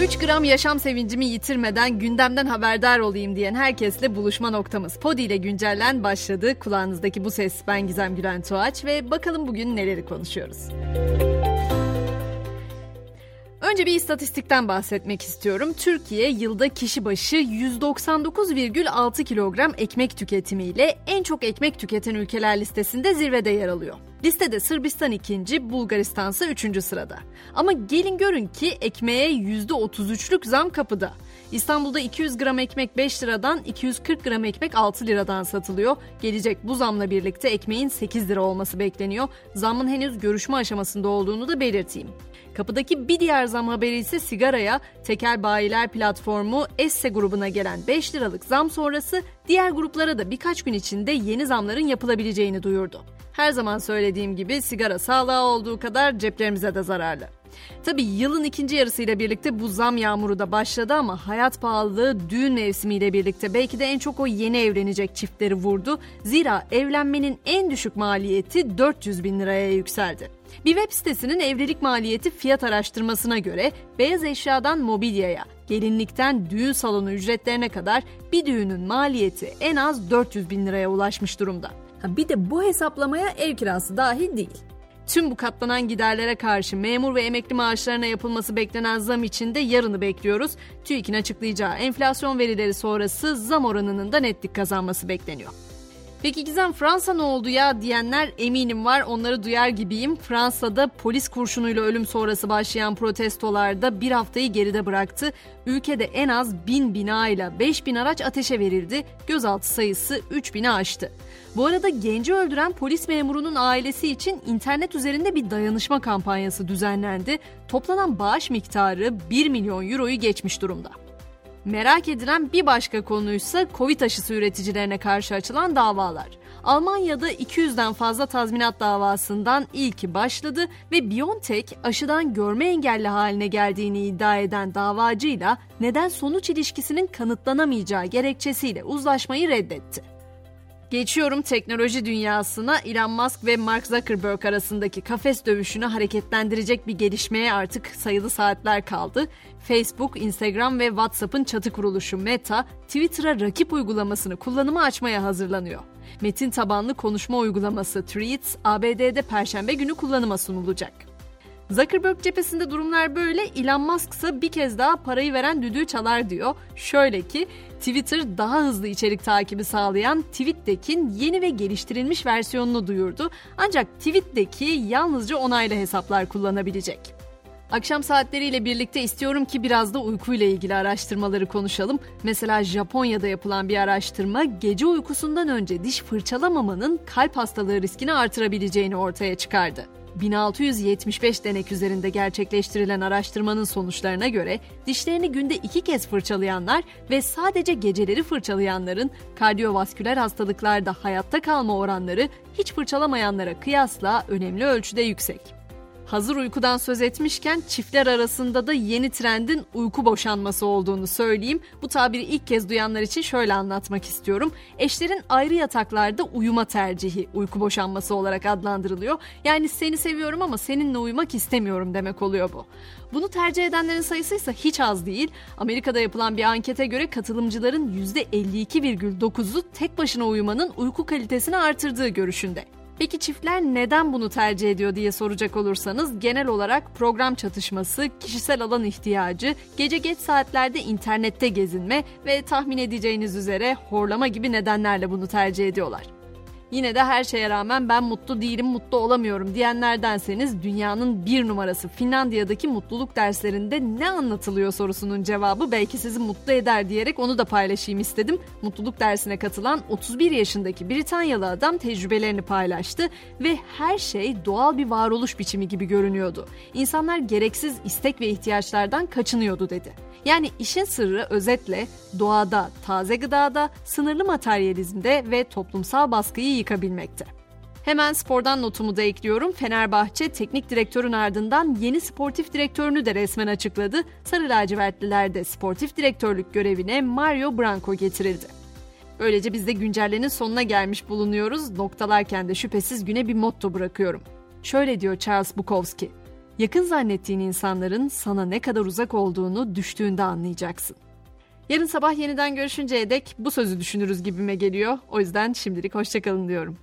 3 gram yaşam sevincimi yitirmeden gündemden haberdar olayım diyen herkesle buluşma noktamız. Podi ile güncellen başladı. Kulağınızdaki bu ses ben Gizem Gülen Tuğaç ve bakalım bugün neleri konuşuyoruz. Önce bir istatistikten bahsetmek istiyorum. Türkiye yılda kişi başı 199,6 kilogram ekmek tüketimiyle en çok ekmek tüketen ülkeler listesinde zirvede yer alıyor. Listede Sırbistan ikinci, Bulgaristan ise üçüncü sırada. Ama gelin görün ki ekmeğe %33'lük zam kapıda. İstanbul'da 200 gram ekmek 5 liradan 240 gram ekmek 6 liradan satılıyor. Gelecek bu zamla birlikte ekmeğin 8 lira olması bekleniyor. Zammın henüz görüşme aşamasında olduğunu da belirteyim. Kapıdaki bir diğer zam haberi ise sigaraya tekel bayiler platformu Esse grubuna gelen 5 liralık zam sonrası diğer gruplara da birkaç gün içinde yeni zamların yapılabileceğini duyurdu. Her zaman söylediğim gibi sigara sağlığa olduğu kadar ceplerimize de zararlı. Tabi yılın ikinci yarısıyla birlikte bu zam yağmuru da başladı ama hayat pahalılığı düğün mevsimiyle birlikte belki de en çok o yeni evlenecek çiftleri vurdu. Zira evlenmenin en düşük maliyeti 400 bin liraya yükseldi. Bir web sitesinin evlilik maliyeti fiyat araştırmasına göre beyaz eşyadan mobilyaya, gelinlikten düğün salonu ücretlerine kadar bir düğünün maliyeti en az 400 bin liraya ulaşmış durumda. Bir de bu hesaplamaya ev kirası dahil değil. Tüm bu katlanan giderlere karşı memur ve emekli maaşlarına yapılması beklenen zam için de yarını bekliyoruz. TÜİK'in açıklayacağı enflasyon verileri sonrası zam oranının da netlik kazanması bekleniyor. Peki Gizem Fransa ne oldu ya diyenler eminim var onları duyar gibiyim. Fransa'da polis kurşunuyla ölüm sonrası başlayan protestolarda bir haftayı geride bıraktı. Ülkede en az bin bina ile 5 bin araç ateşe verildi. Gözaltı sayısı 3 bini aştı. Bu arada genci öldüren polis memurunun ailesi için internet üzerinde bir dayanışma kampanyası düzenlendi. Toplanan bağış miktarı 1 milyon euroyu geçmiş durumda. Merak edilen bir başka konuysa Covid aşısı üreticilerine karşı açılan davalar. Almanya'da 200'den fazla tazminat davasından ilki başladı ve BioNTech aşıdan görme engelli haline geldiğini iddia eden davacıyla neden sonuç ilişkisinin kanıtlanamayacağı gerekçesiyle uzlaşmayı reddetti. Geçiyorum teknoloji dünyasına Elon Musk ve Mark Zuckerberg arasındaki kafes dövüşünü hareketlendirecek bir gelişmeye artık sayılı saatler kaldı. Facebook, Instagram ve WhatsApp'ın çatı kuruluşu Meta, Twitter'a rakip uygulamasını kullanıma açmaya hazırlanıyor. Metin tabanlı konuşma uygulaması Threads, ABD'de perşembe günü kullanıma sunulacak. Zuckerberg cephesinde durumlar böyle. Elon Musk ise bir kez daha parayı veren düdüğü çalar diyor. Şöyle ki Twitter daha hızlı içerik takibi sağlayan TweetDeck'in yeni ve geliştirilmiş versiyonunu duyurdu. Ancak TweetDeck'i yalnızca onaylı hesaplar kullanabilecek. Akşam saatleriyle birlikte istiyorum ki biraz da uykuyla ilgili araştırmaları konuşalım. Mesela Japonya'da yapılan bir araştırma gece uykusundan önce diş fırçalamamanın kalp hastalığı riskini artırabileceğini ortaya çıkardı. 1675 denek üzerinde gerçekleştirilen araştırmanın sonuçlarına göre dişlerini günde iki kez fırçalayanlar ve sadece geceleri fırçalayanların kardiyovasküler hastalıklarda hayatta kalma oranları hiç fırçalamayanlara kıyasla önemli ölçüde yüksek. Hazır uykudan söz etmişken çiftler arasında da yeni trendin uyku boşanması olduğunu söyleyeyim. Bu tabiri ilk kez duyanlar için şöyle anlatmak istiyorum. Eşlerin ayrı yataklarda uyuma tercihi uyku boşanması olarak adlandırılıyor. Yani seni seviyorum ama seninle uyumak istemiyorum demek oluyor bu. Bunu tercih edenlerin sayısı ise hiç az değil. Amerika'da yapılan bir ankete göre katılımcıların %52,9'u tek başına uyumanın uyku kalitesini artırdığı görüşünde. Peki çiftler neden bunu tercih ediyor diye soracak olursanız genel olarak program çatışması, kişisel alan ihtiyacı, gece geç saatlerde internette gezinme ve tahmin edeceğiniz üzere horlama gibi nedenlerle bunu tercih ediyorlar. Yine de her şeye rağmen ben mutlu değilim, mutlu olamıyorum diyenlerdenseniz dünyanın bir numarası Finlandiya'daki mutluluk derslerinde ne anlatılıyor sorusunun cevabı belki sizi mutlu eder diyerek onu da paylaşayım istedim. Mutluluk dersine katılan 31 yaşındaki Britanyalı adam tecrübelerini paylaştı ve her şey doğal bir varoluş biçimi gibi görünüyordu. İnsanlar gereksiz istek ve ihtiyaçlardan kaçınıyordu dedi. Yani işin sırrı özetle doğada, taze gıdada, sınırlı materyalizmde ve toplumsal baskıyı yıkabilmekte. Hemen spordan notumu da ekliyorum. Fenerbahçe teknik direktörün ardından yeni sportif direktörünü de resmen açıkladı. Sarı lacivertliler de sportif direktörlük görevine Mario Branco getirildi. Böylece biz de güncellenin sonuna gelmiş bulunuyoruz. Noktalarken de şüphesiz güne bir motto bırakıyorum. Şöyle diyor Charles Bukowski. Yakın zannettiğin insanların sana ne kadar uzak olduğunu düştüğünde anlayacaksın. Yarın sabah yeniden görüşünceye dek bu sözü düşünürüz gibime geliyor. O yüzden şimdilik hoşçakalın diyorum.